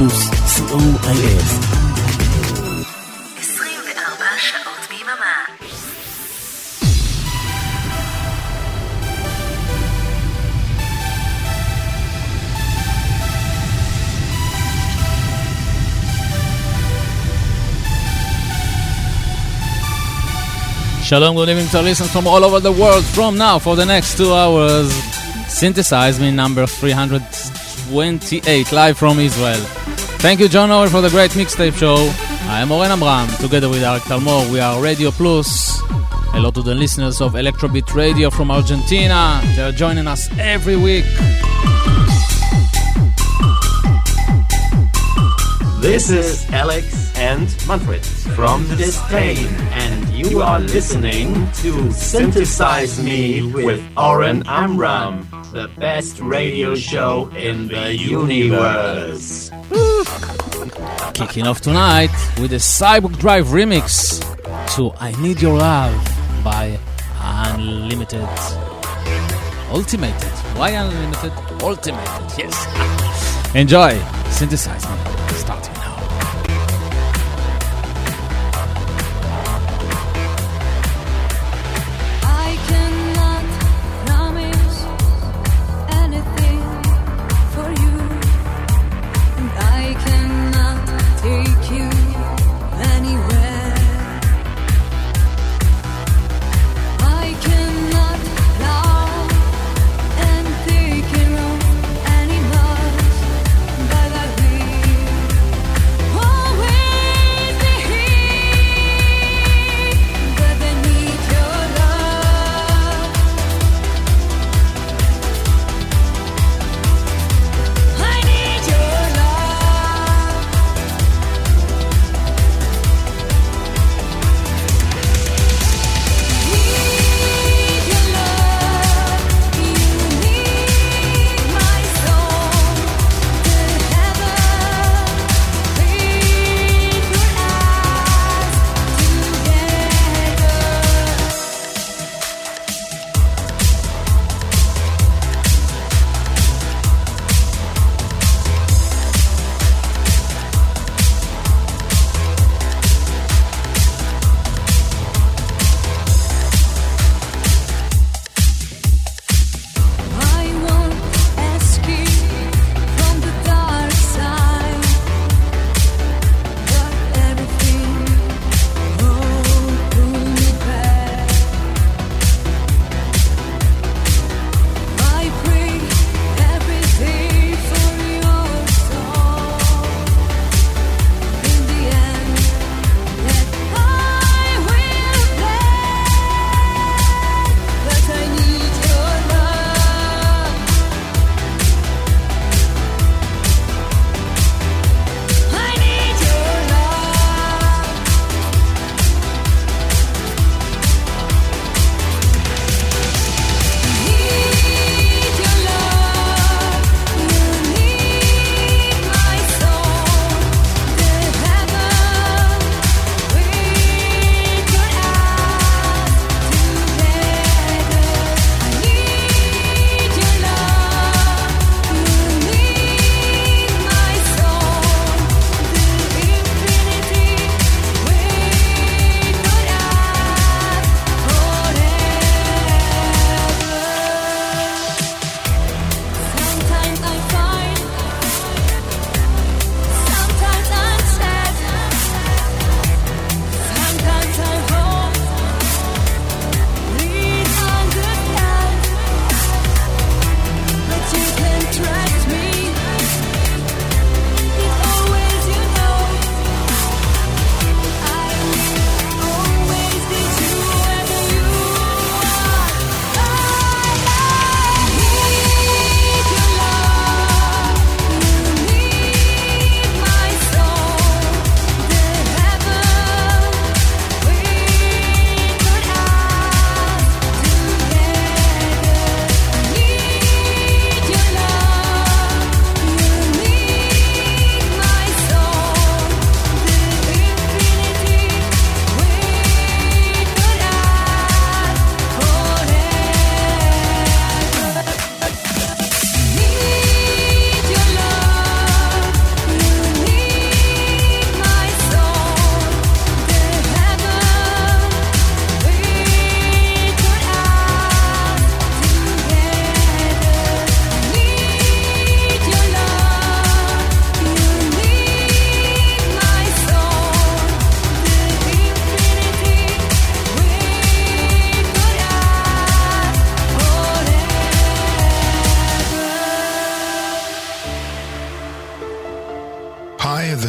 פלוס, co.il. Shalom, good evening to our listeners from all over the world. From now for the next two hours, synthesize me number 328, live from Israel. Thank you, John Over, for the great mixtape show. I am Oren Amram, together with Arik Talmor. We are Radio Plus. Hello to the listeners of Electrobeat Radio from Argentina. They are joining us every week. This is Alex and Manfred from Disdain, and you are listening to Synthesize Me with Oren Amram, the best radio show in the universe. Kicking off tonight with a Cyborgdrive remix to I Need Your Love by Unlimited. Ultimated. Why Unlimited? Ultimated, yes. Enjoy. Synthesize. Starting.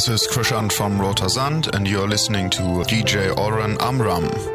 This is Krischan from Rotersand, and you're listening to DJ Oren Amram.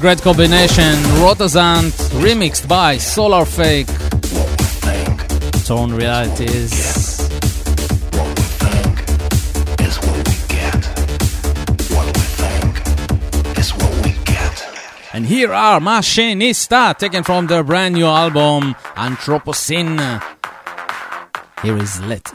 Great combination. Rotersand remixed by Solar Fake. Torn realities. And here are Machinista, taken from their brand new album Anthropocene. Here is Let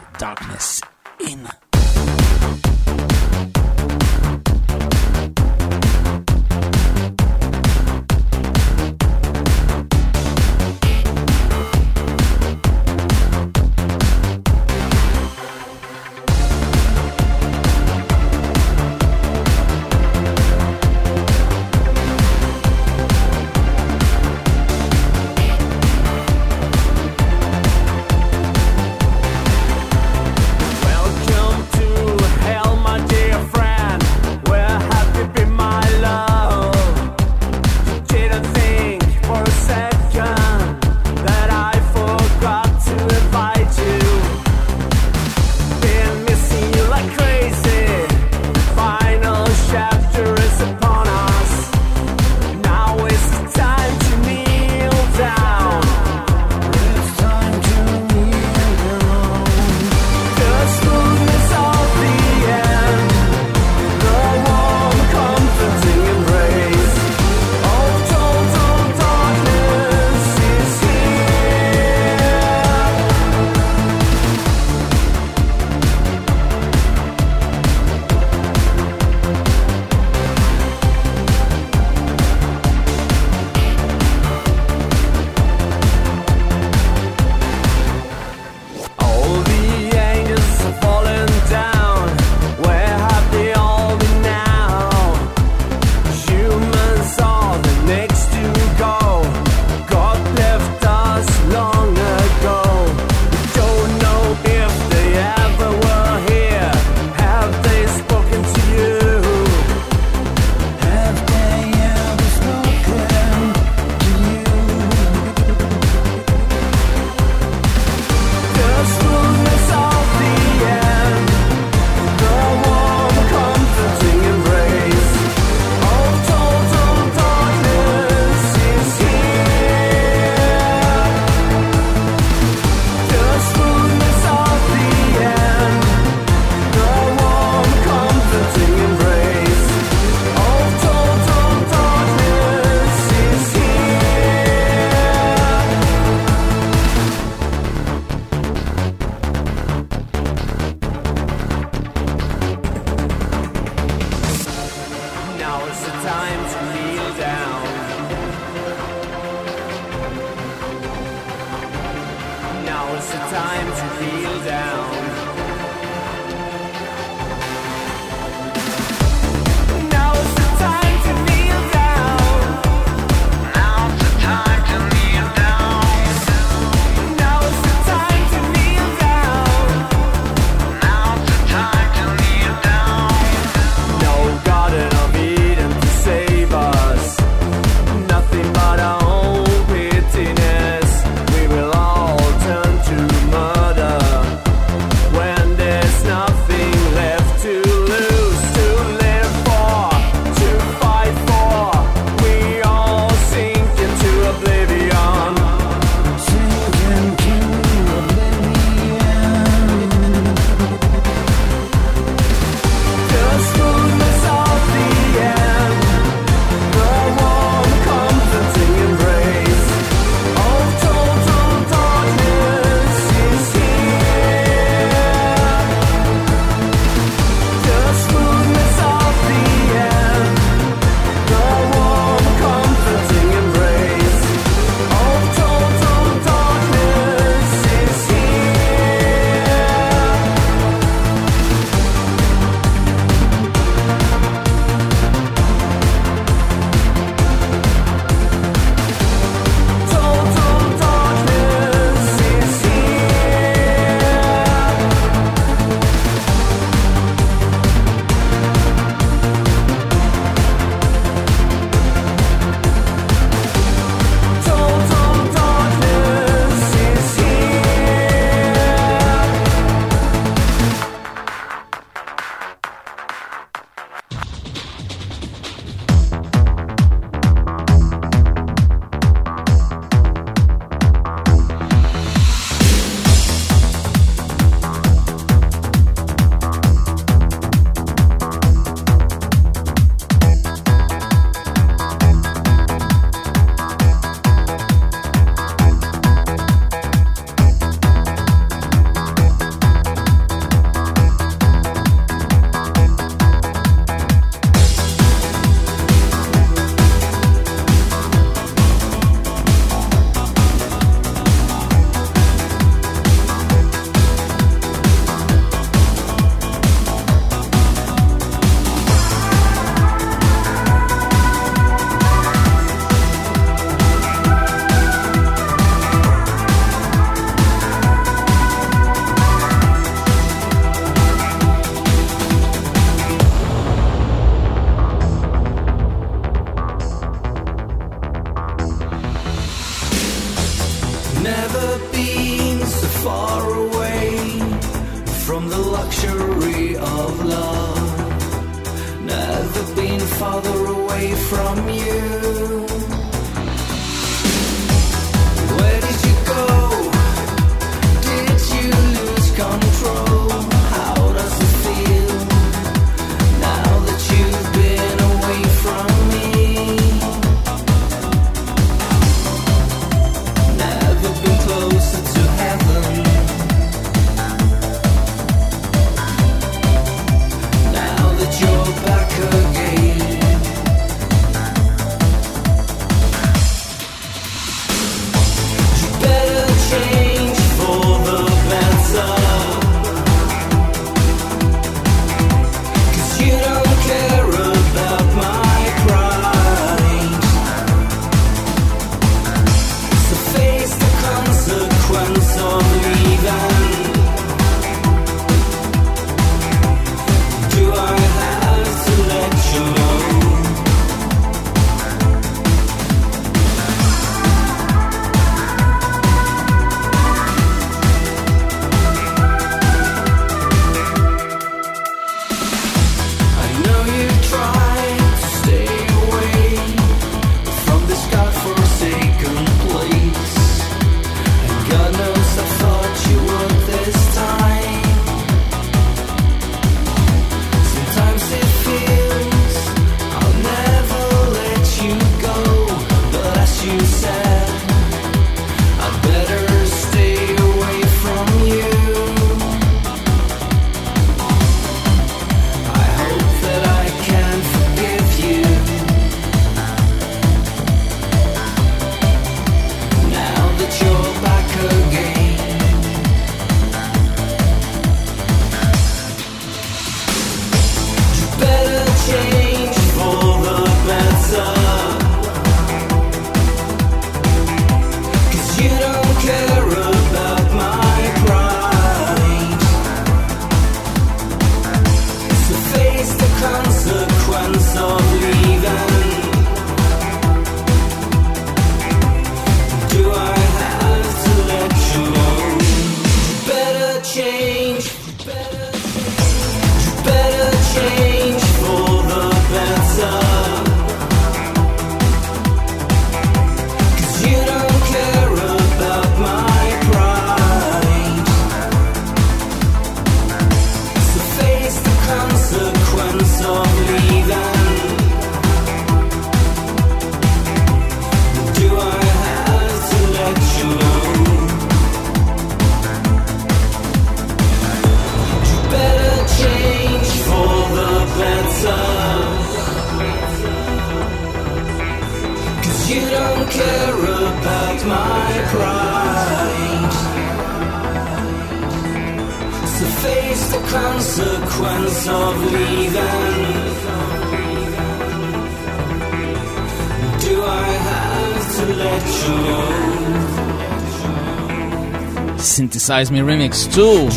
Synthesize Me Remix 2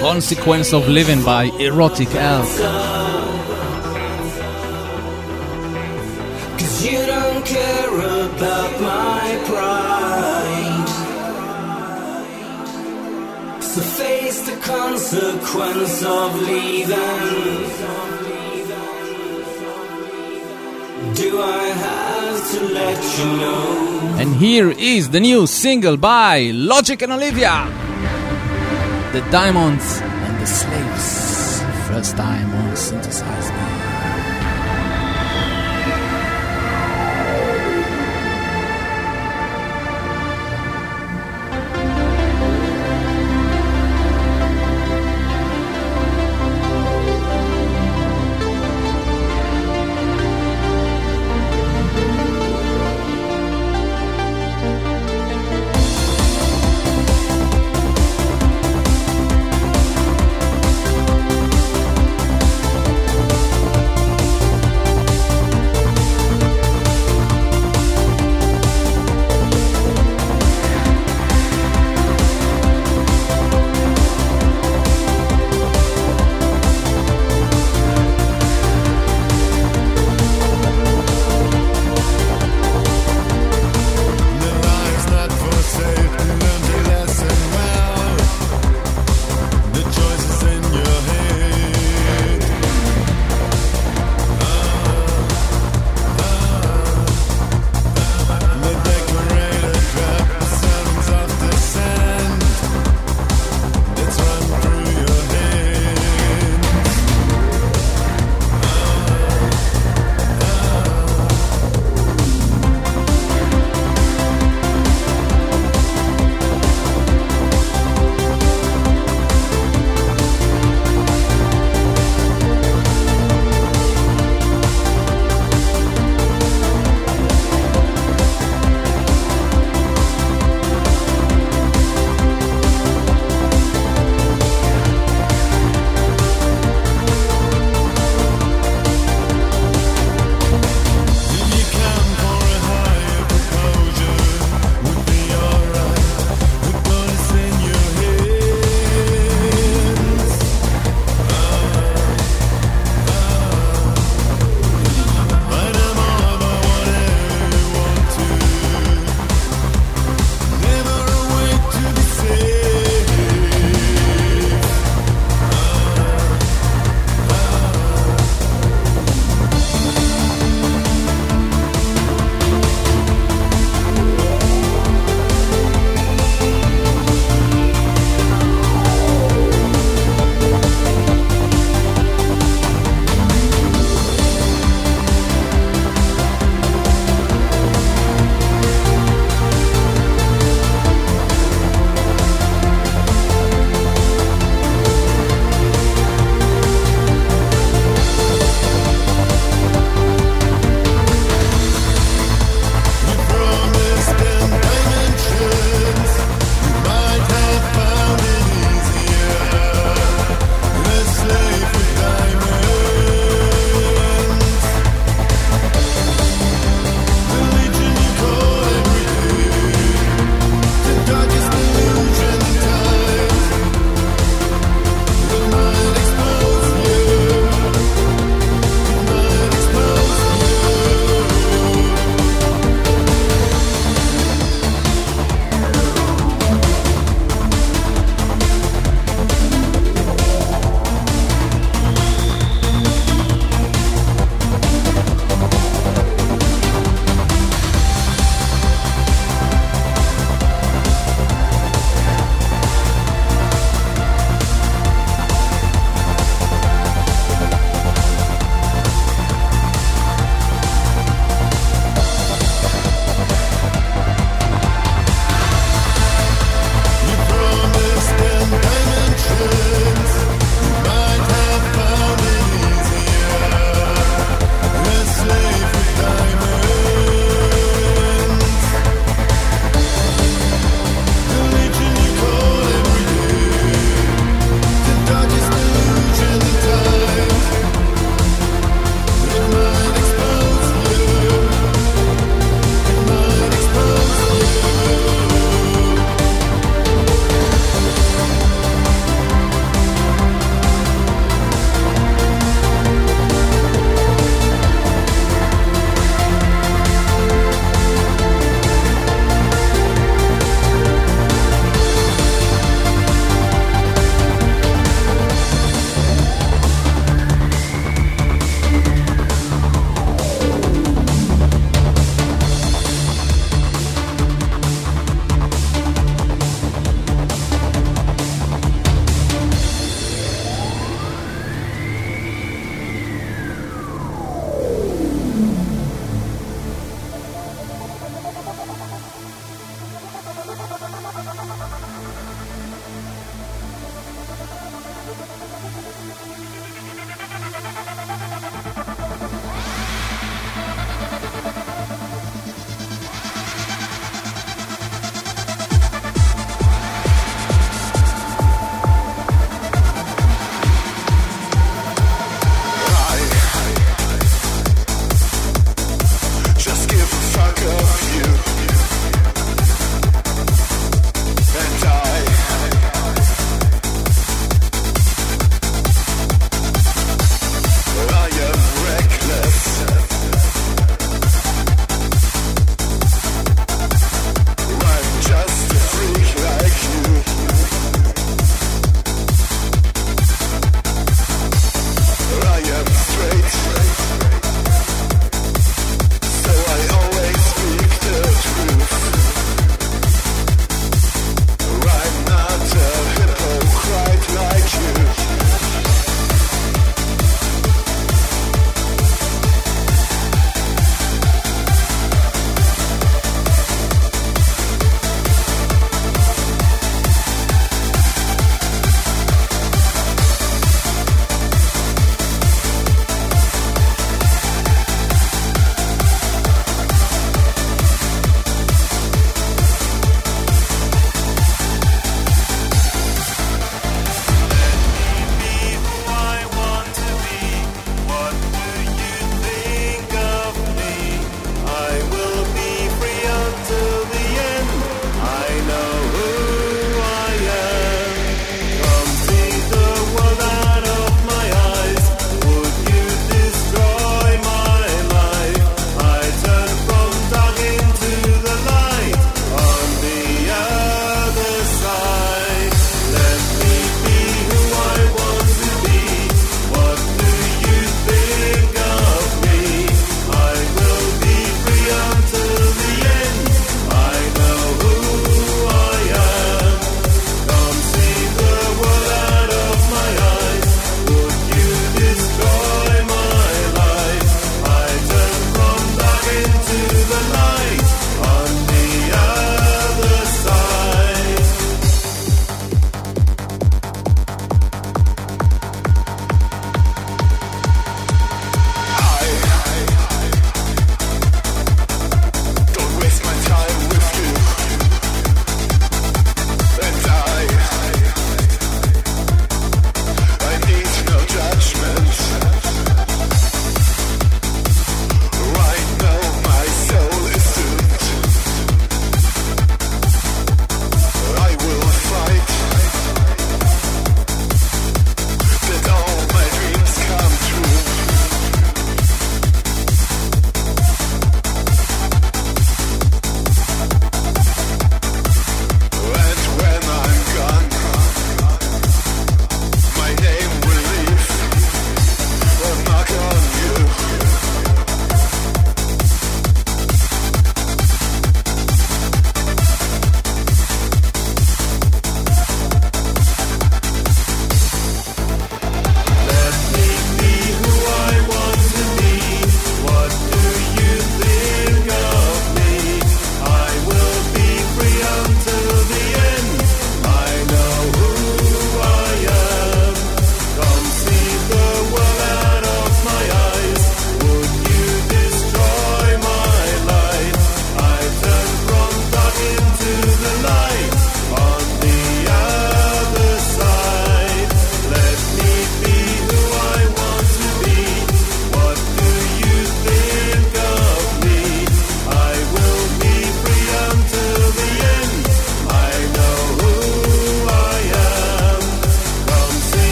Consequence of Leaving by Erotic Elk. Cause you don't care about my pride. So face the consequence of leaving. Do I have to let you know? And here is the new single by Logic and Olivia The Diamonds and the Slaves. First time on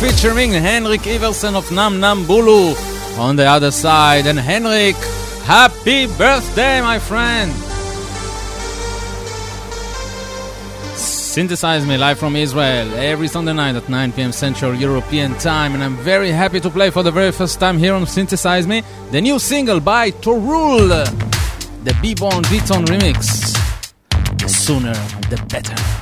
Featuring Henrik Iversen of Namnambulu on the other side. And Henrik, happy birthday, my friend! Synthesize Me live from Israel every Sunday night at 9 pm Central European Time, and I'm very happy to play for the very first time here on Synthesize Me the new single by Torul, the Beborn Beton remix. The sooner the better.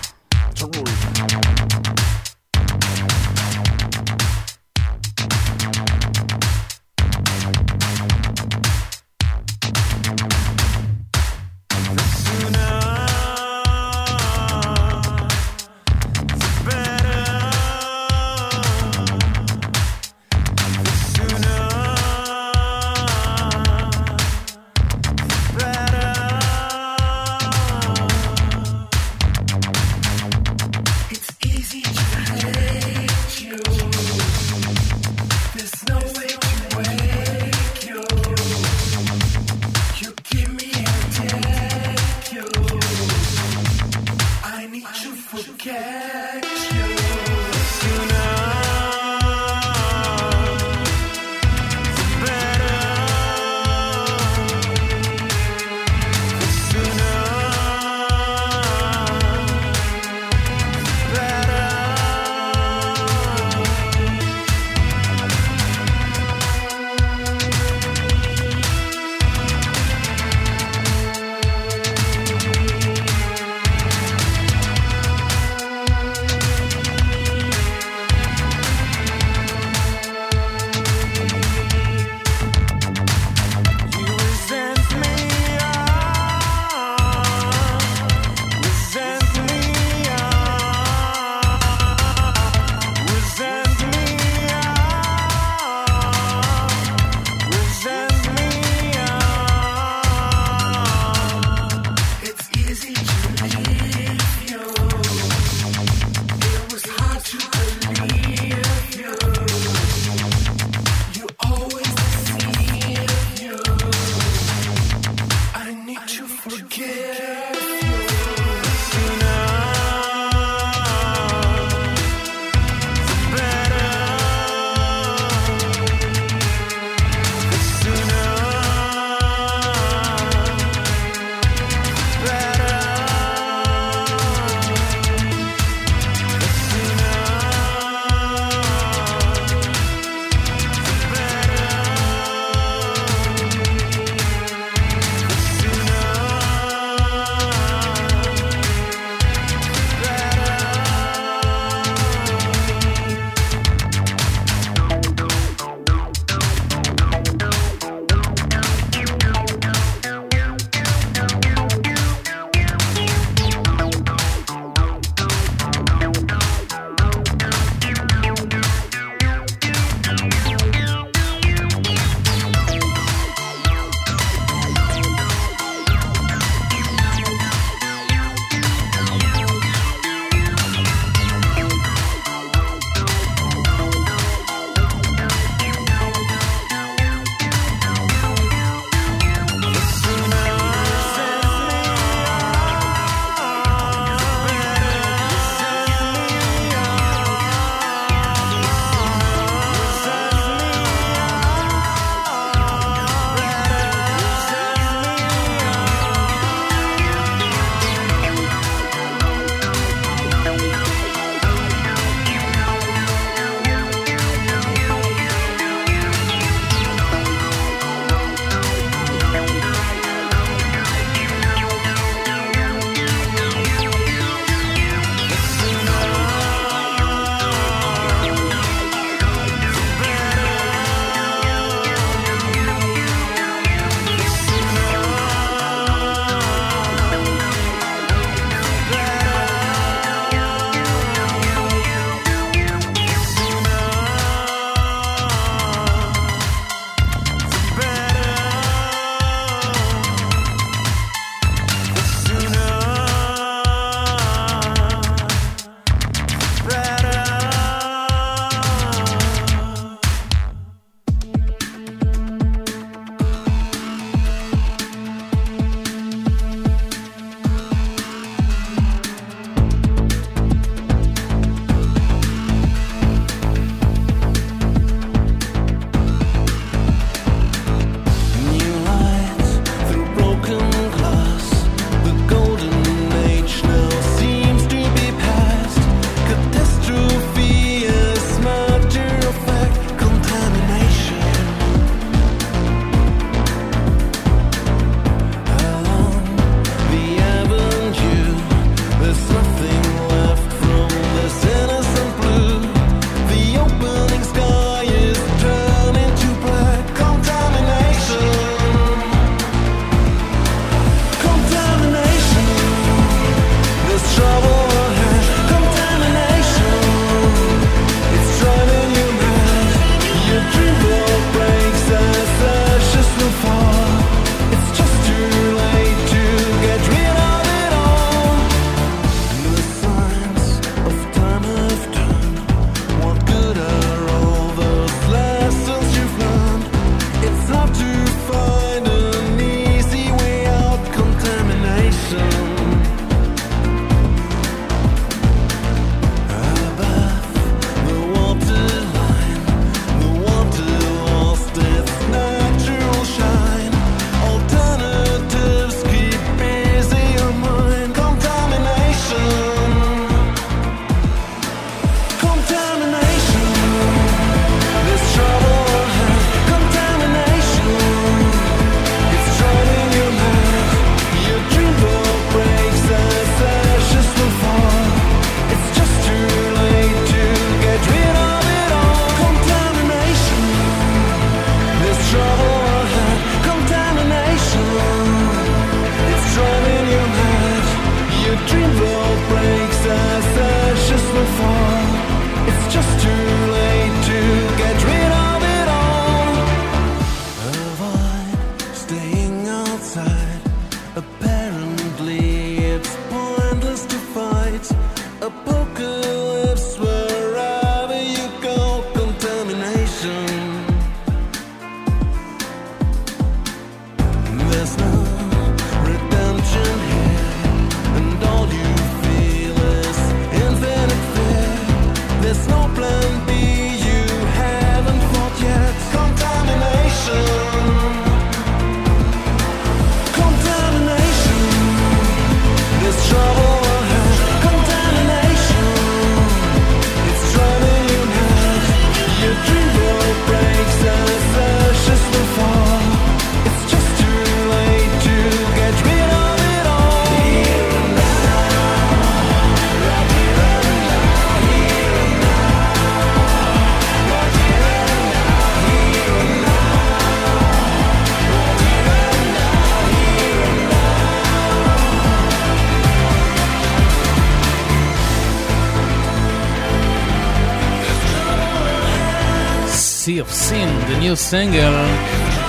Single,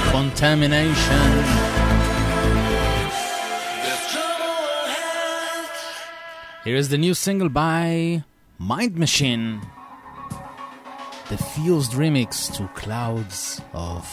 Contamination. Here is the new single by Mind Machine, the fused remix to Clouds of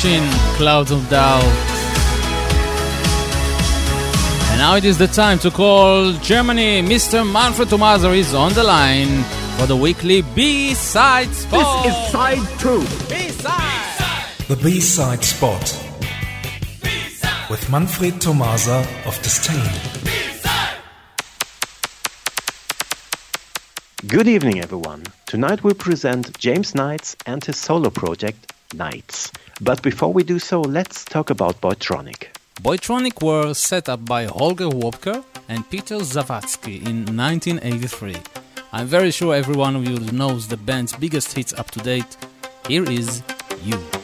Clouds of Doubt. And now it is the time to call Germany. Mr. Manfred Thomaser is on the line for the weekly B-side spot. This is side two. B-side. The B-side spot with Manfred Thomaser of Disdain. Good evening, everyone. Tonight we present James Knights and his solo project, Knights. But before we do so, let's talk about Boytronic. Boytronic were set up by Holger Wobker and Peter Zawadzki in 1983. I'm very sure every one of you knows the band's biggest hits up to date. Here is You.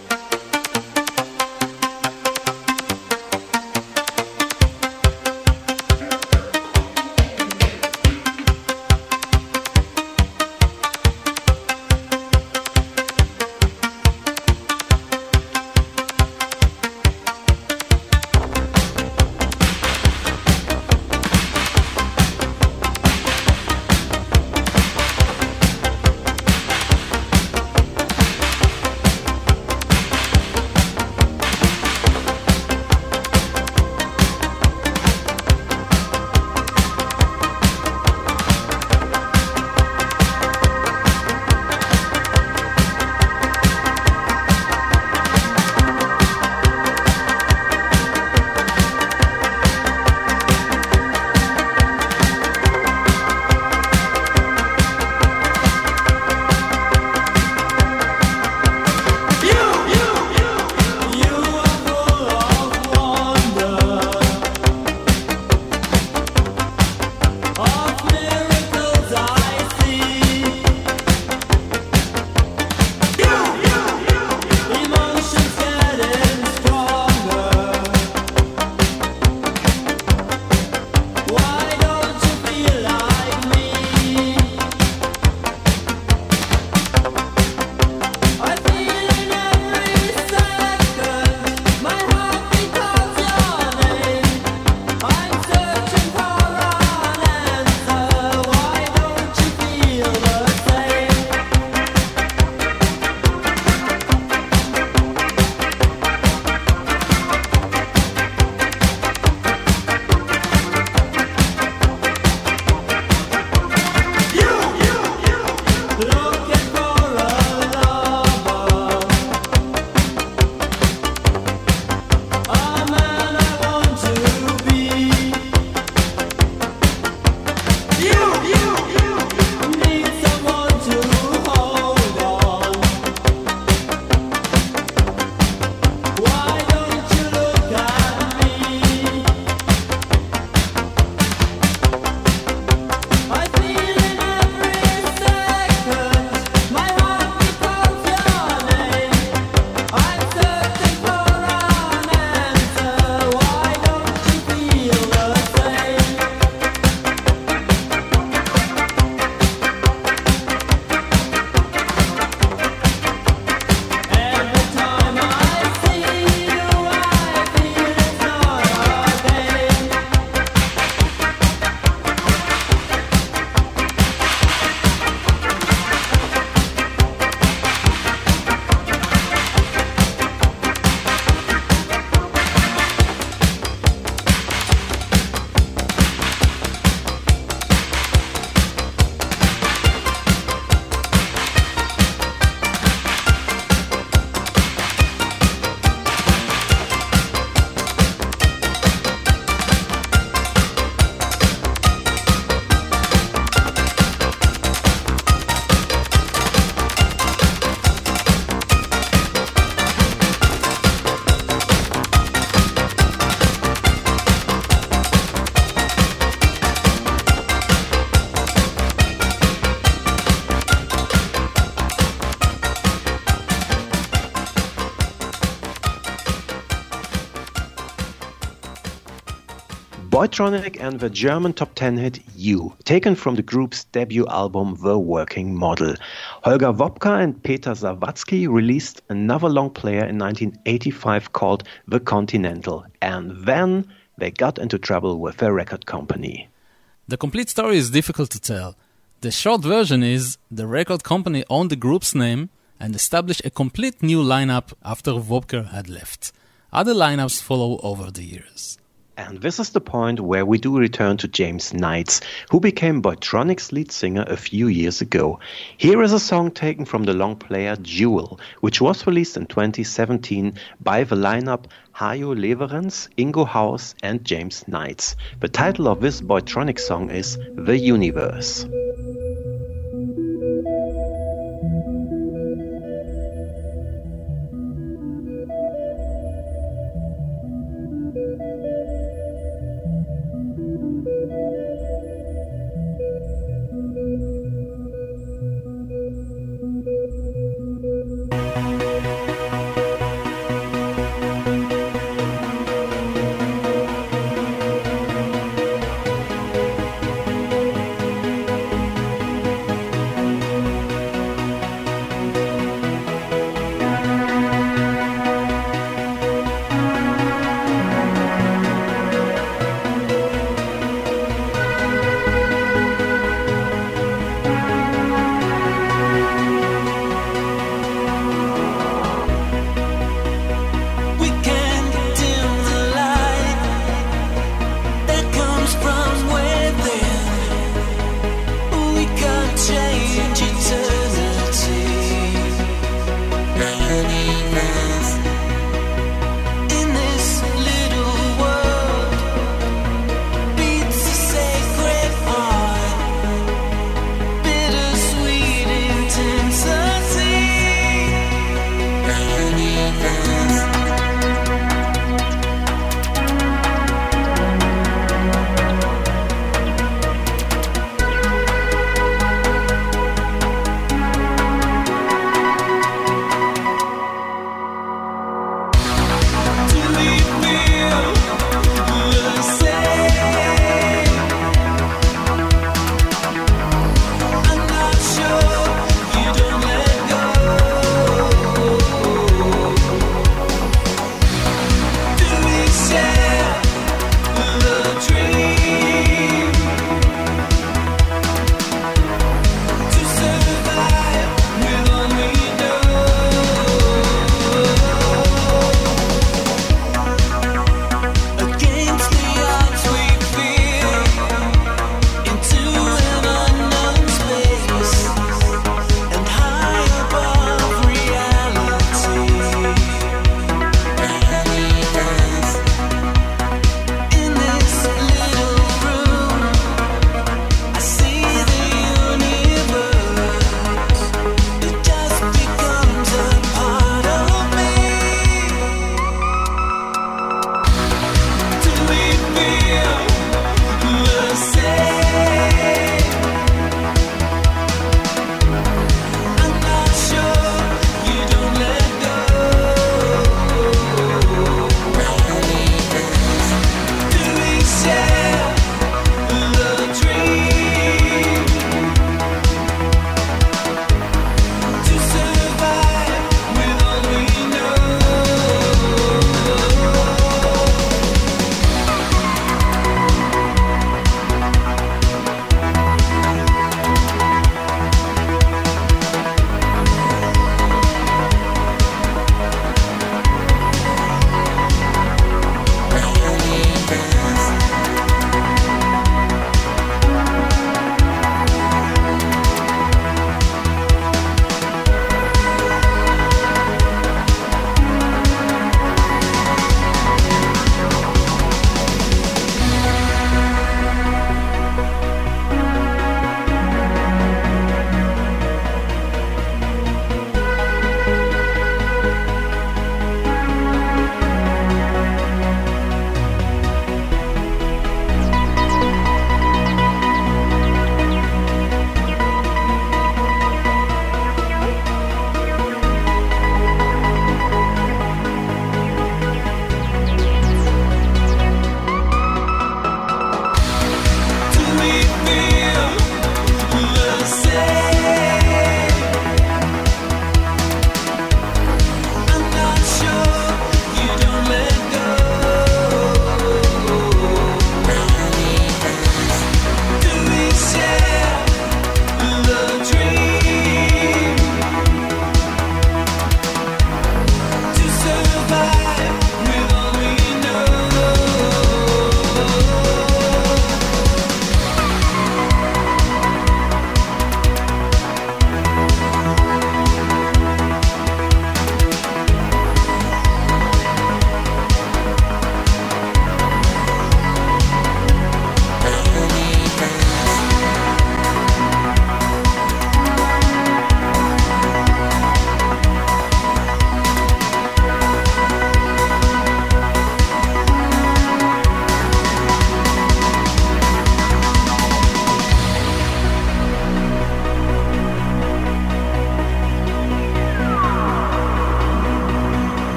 Boytronic and the German top 10 hit You, taken from the group's debut album The Working Model. Holger Wobker and Peter Zawadzki released another long player in 1985 called The Continental, and then they got into trouble with their record company. The complete story is difficult to tell. The short version is the record company owned the group's name and established a complete new lineup after Wobker had left. Other lineups follow over the years. And this is the point where we do return to James Knights, who became Boytronic's lead singer a few years ago. Here is a song taken from the long player Jewel, which was released in 2017 by the lineup Hajo Lewerens, Ingo Haus, and James Knights. The title of this Boytronic song is The Universe.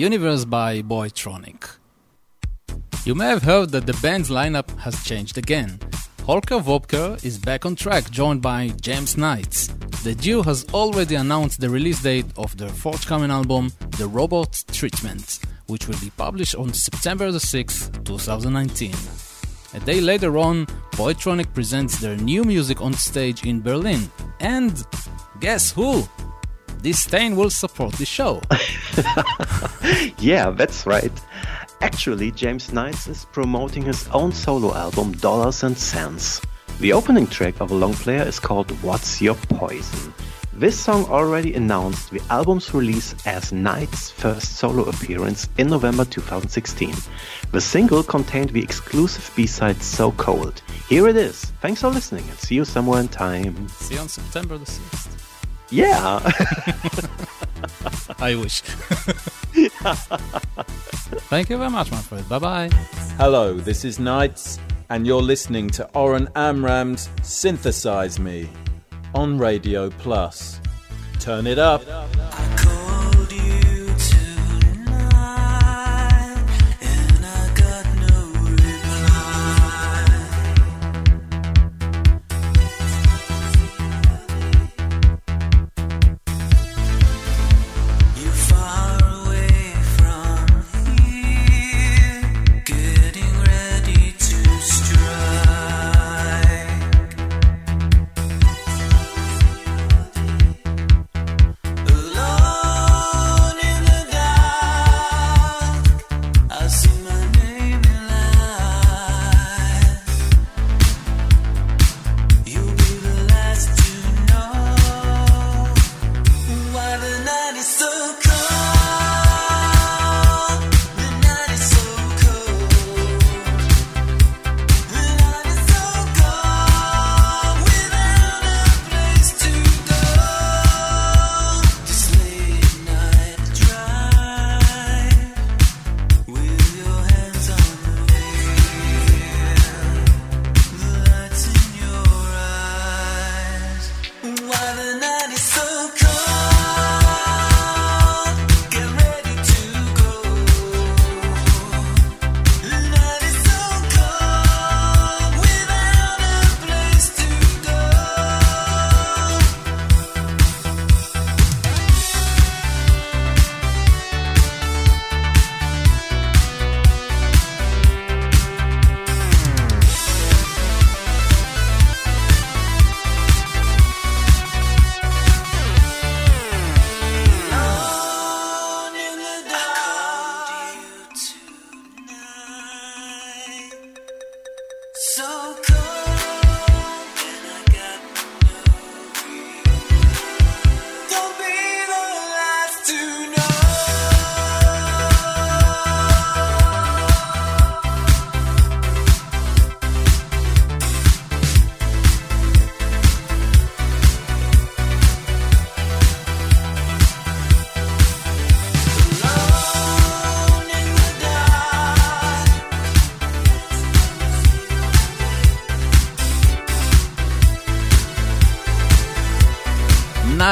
Universe by Boytronic. You may have heard that the band's lineup has changed again. Holger Wobker is back on track, joined by James Knights. The duo has already announced the release date of their forthcoming album, The Robot Treatment, which will be published on September the 6th, 2019. A day later on, Boytronic presents their new music on stage in Berlin. And guess who? Disdain will support the show. yeah, that's right. Actually, James Knights is promoting his own solo album, Dollars and Cents. The opening track of a long player is called What's Your Poison? This song already announced the album's release as Knight's first solo appearance in November 2016. The single contained the exclusive B-side So Cold. Here it is. Thanks for listening and see you somewhere in time. See you on September the 6th. Yeah. I wish. Thank you very much, my friend. Bye bye. Hello, this is Knights, and you're listening to Oren Amram's Synthesize Me on Radio Plus. Turn it up.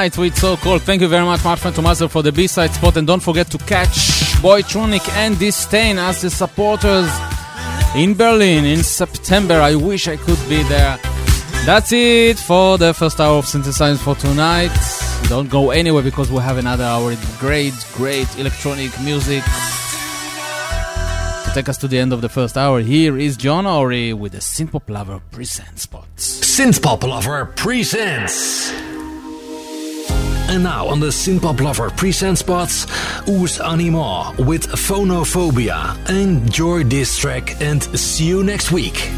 Night with So Cold. Thank you very much, Martin Tomaso, for the B-side spot. And don't forget to catch Boytronic and Disdain as the supporters in Berlin in September. I wish I could be there. That's it for the first hour of Synthesize for tonight. Don't go anywhere because we have another hour with great, great electronic music. To take us to the end of the first hour, here is John Ori with the Synthpop Lover Presents spots. Synthpop Lover Presents. And now on the Synthpop Lover present spots, Oos Anima with Phonophobia. Enjoy this track and see you next week.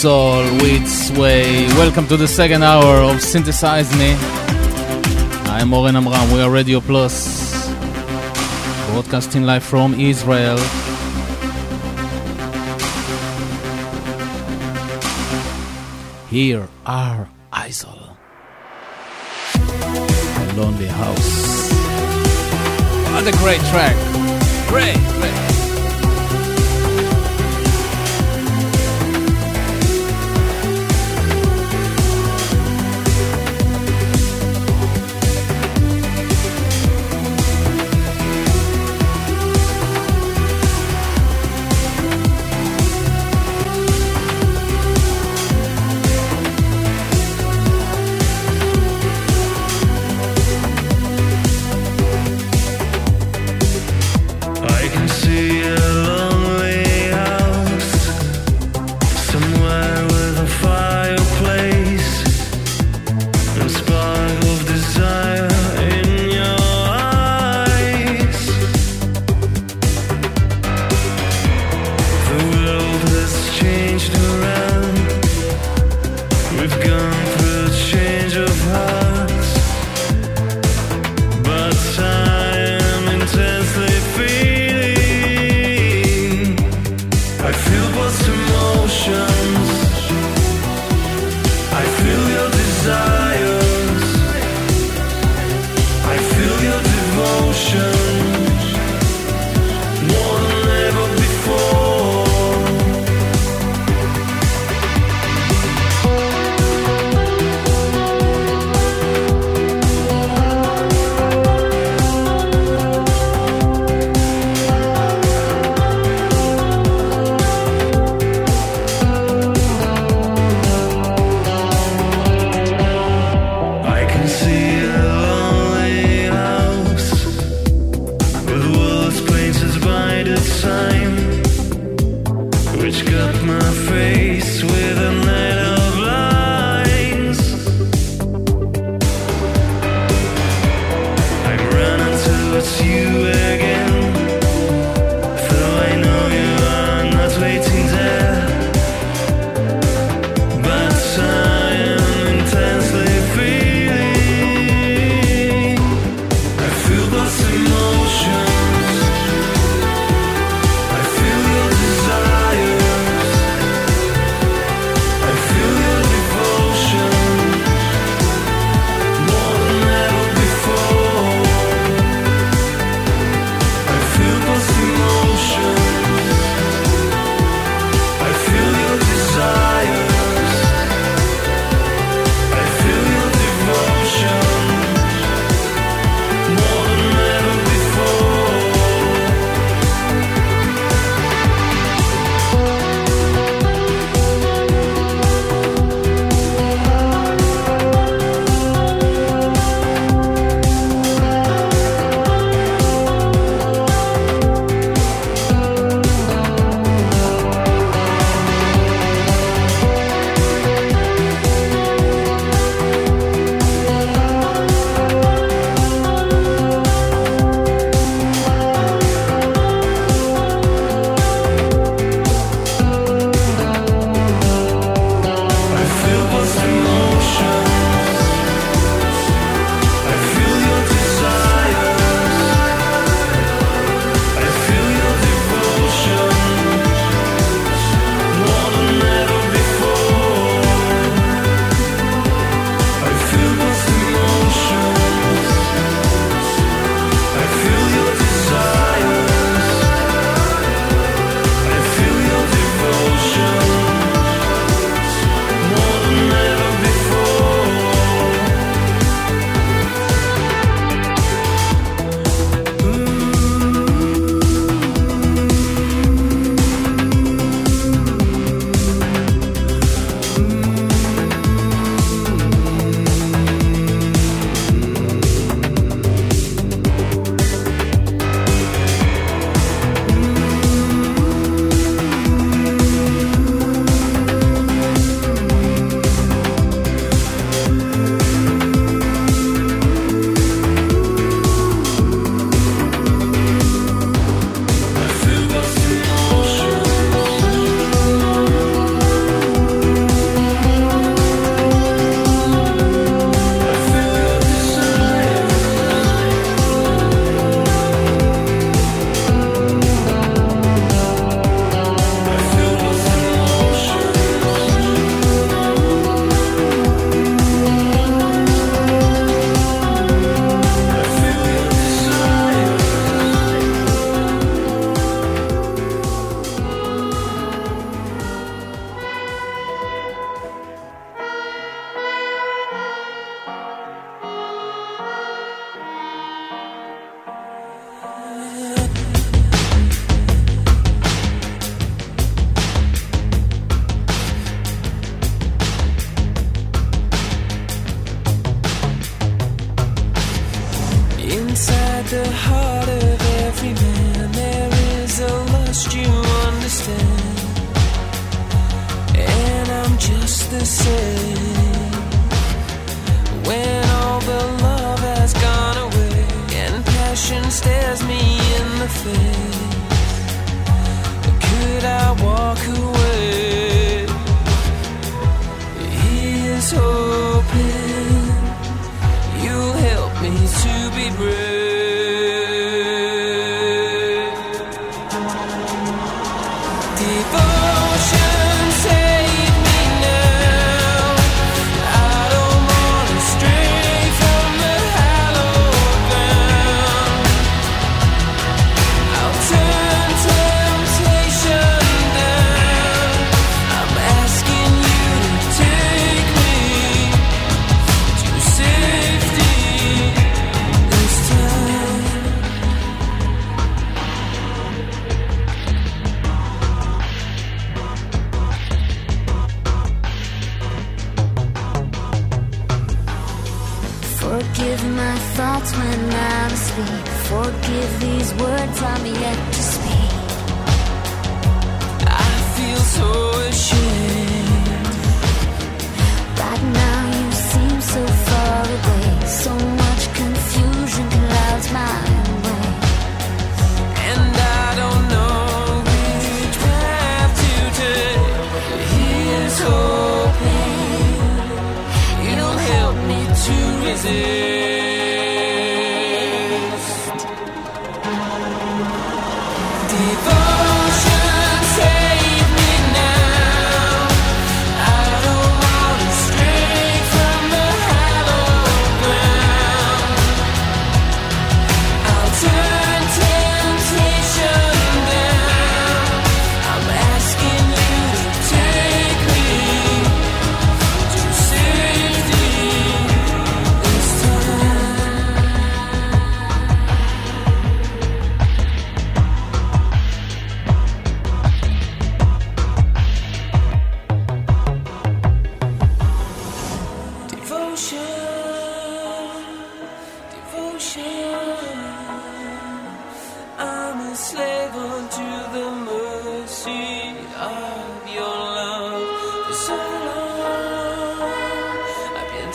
Soul with Sway. Welcome to the second hour of Synthesize Me. I'm Oren Amram. We are Radio Plus. broadcasting live from Israel. Here are Isol. A Lonely House. What a great track! Great, great.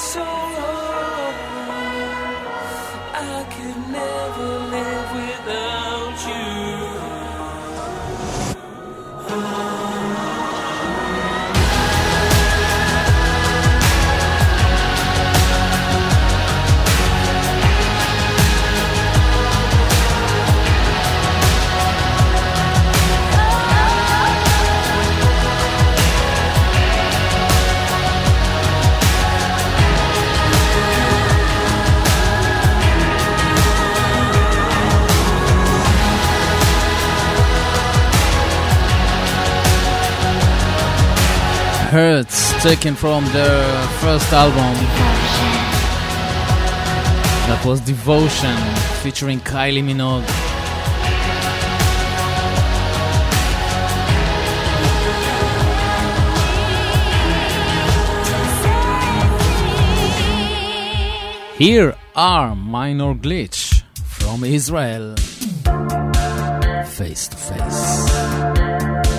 so taken from their first album. That was Devotion featuring Kylie Minogue. Here are Minor Glitch from Israel. Face to face.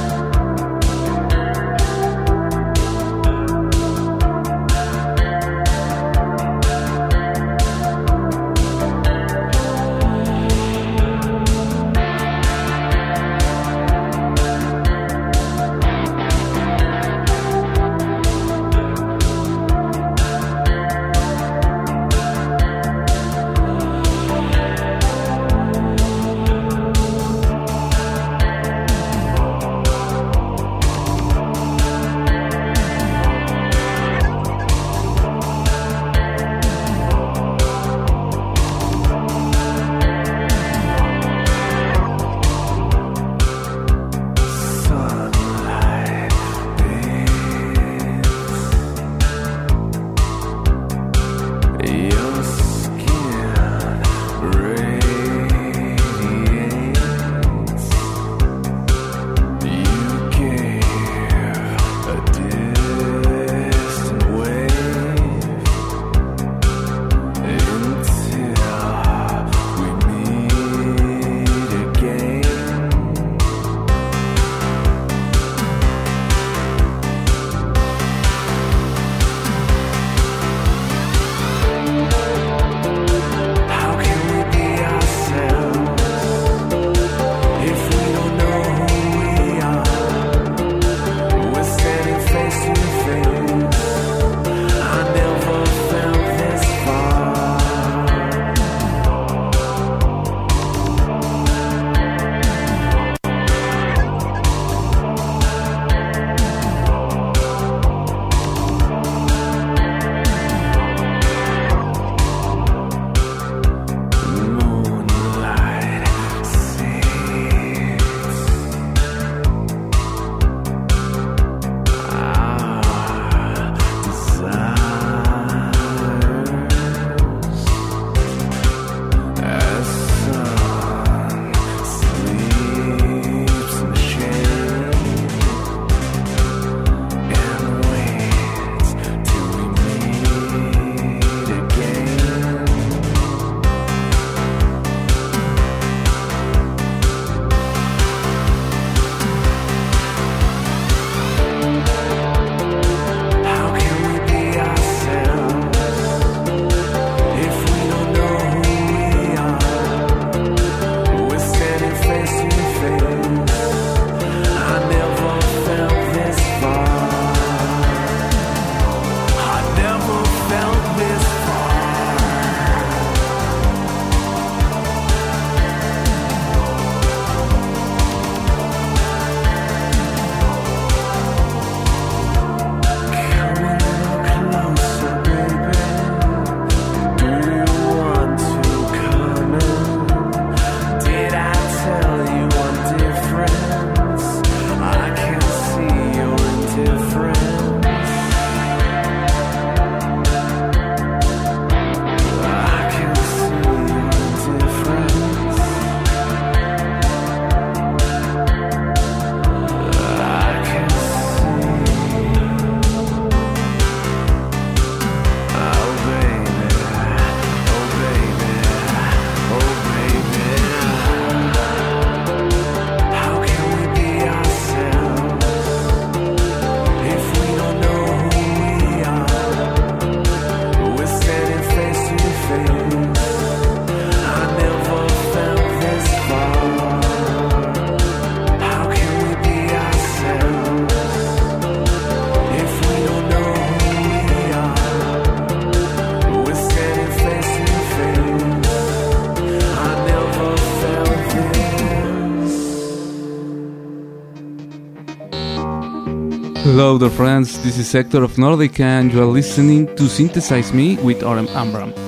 hello dear friends, this is Sector of Nordica and you are listening to Synthesize Me with Oren Amram.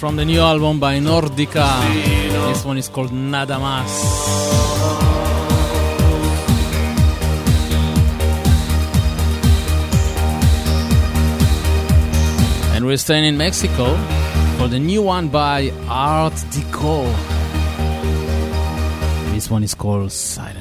from the new album by Nordica. This one is called Nada Más. and we're staying in Mexico for the new one by Art Deco. This one is called Silent.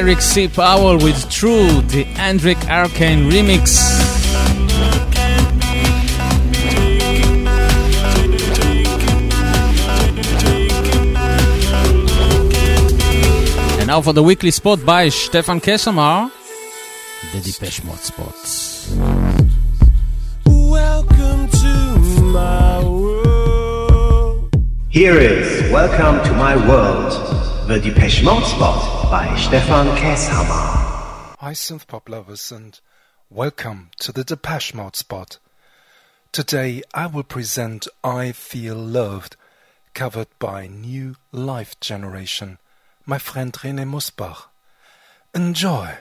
Eric C. Powell with True, the Andric Arcane remix. And now for the weekly spot by Stefan Kesamar, the Depeche Mode spots. Welcome to my world. Here is Welcome to My World, the Depeche Mode spot by Stefan Hi, synth pop lovers, and welcome to the Depeche Mode spot. Today I will present I Feel Loved, covered by New Life Generation, my friend René Musbach. Enjoy!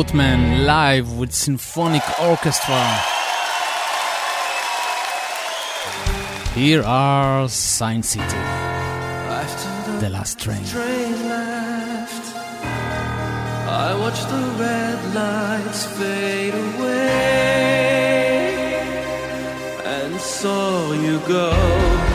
Boatman live with symphonic orchestra. Here are Sign City, the, last train. train left. I watch the red lights fade away and saw you go.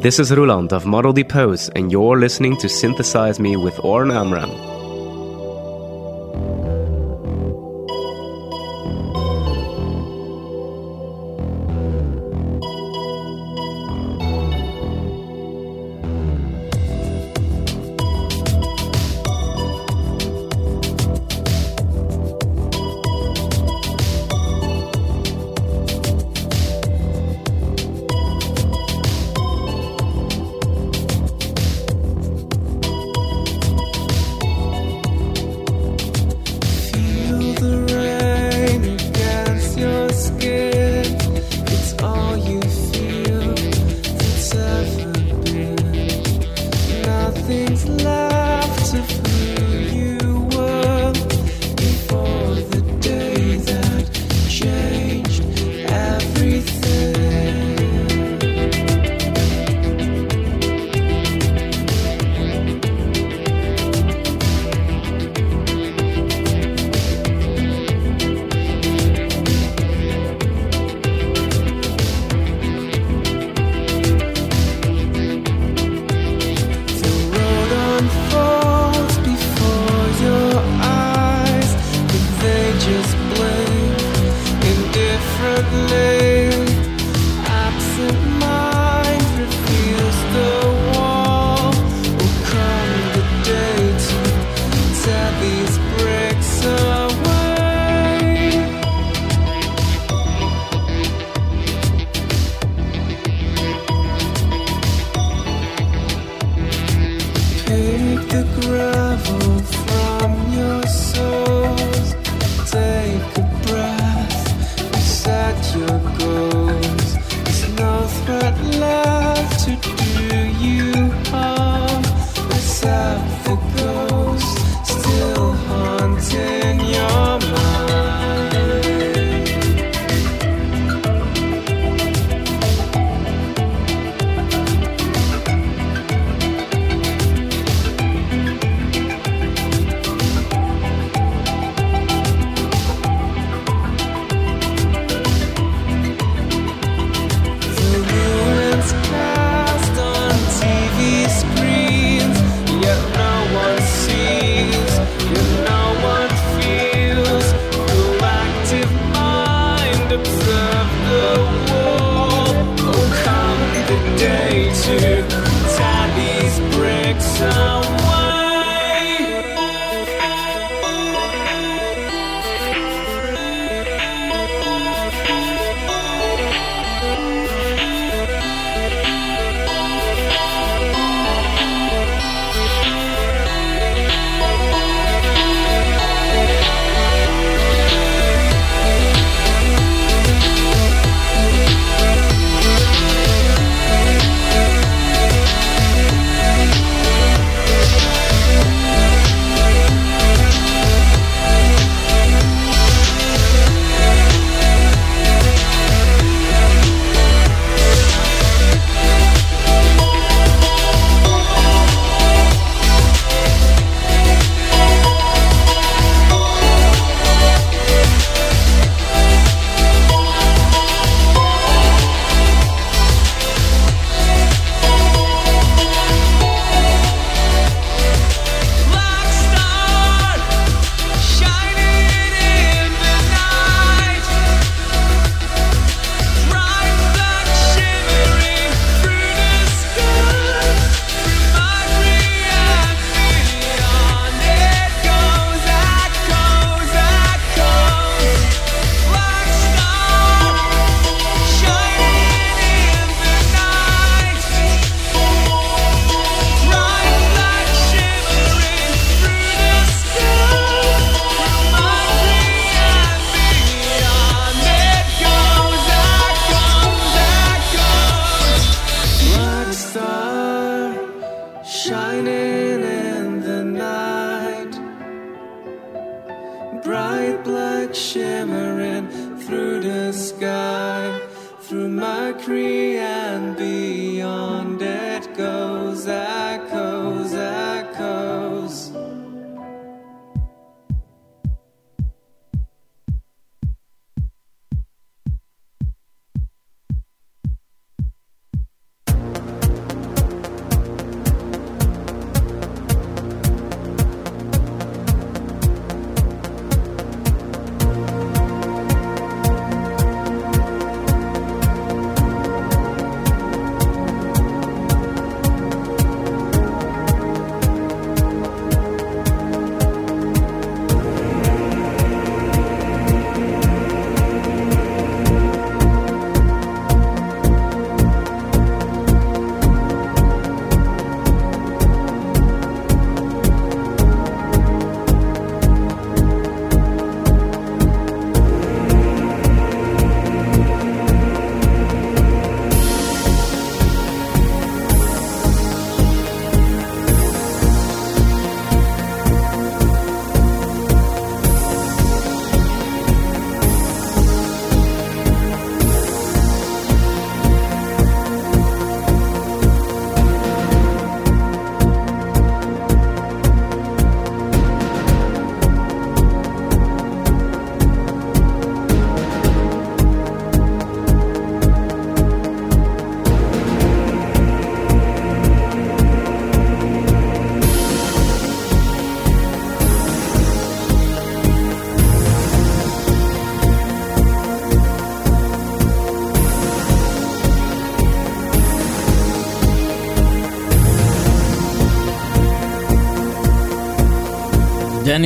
this is Ruland of Model Depose, and you're listening to Synthesize Me with Oren Amram.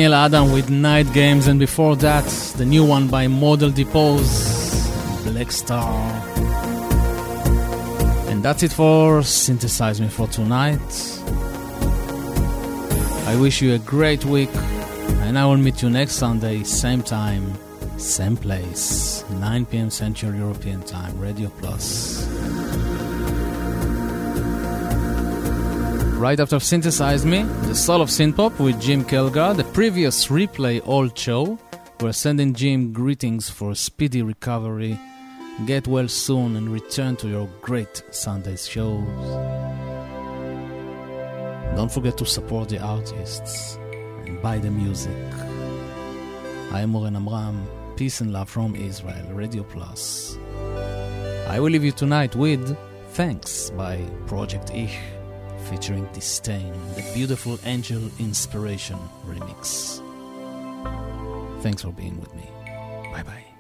Daniel Adam with Night Games, and before that, the new one by Model Depose, Black Star. And that's it for Synthesize Me for tonight. I wish you a great week, and I will meet you next Sunday, same time, same place, 9 p.m. Central European Time, Radio Plus. Right after Synthesize Me, the soul of synthpop with Jim Kelgar, the previous replay old show. We're sending Jim greetings for speedy recovery. Get well soon and return to your great Sunday shows. Don't forget to support the artists and buy the music. I am Oren Amram. Peace and love from Israel, Radio Plus. I will leave you tonight with Thanks by Project Ich featuring Disdain, the beautiful Angel Inspiration remix. Thanks for being with me. Bye bye.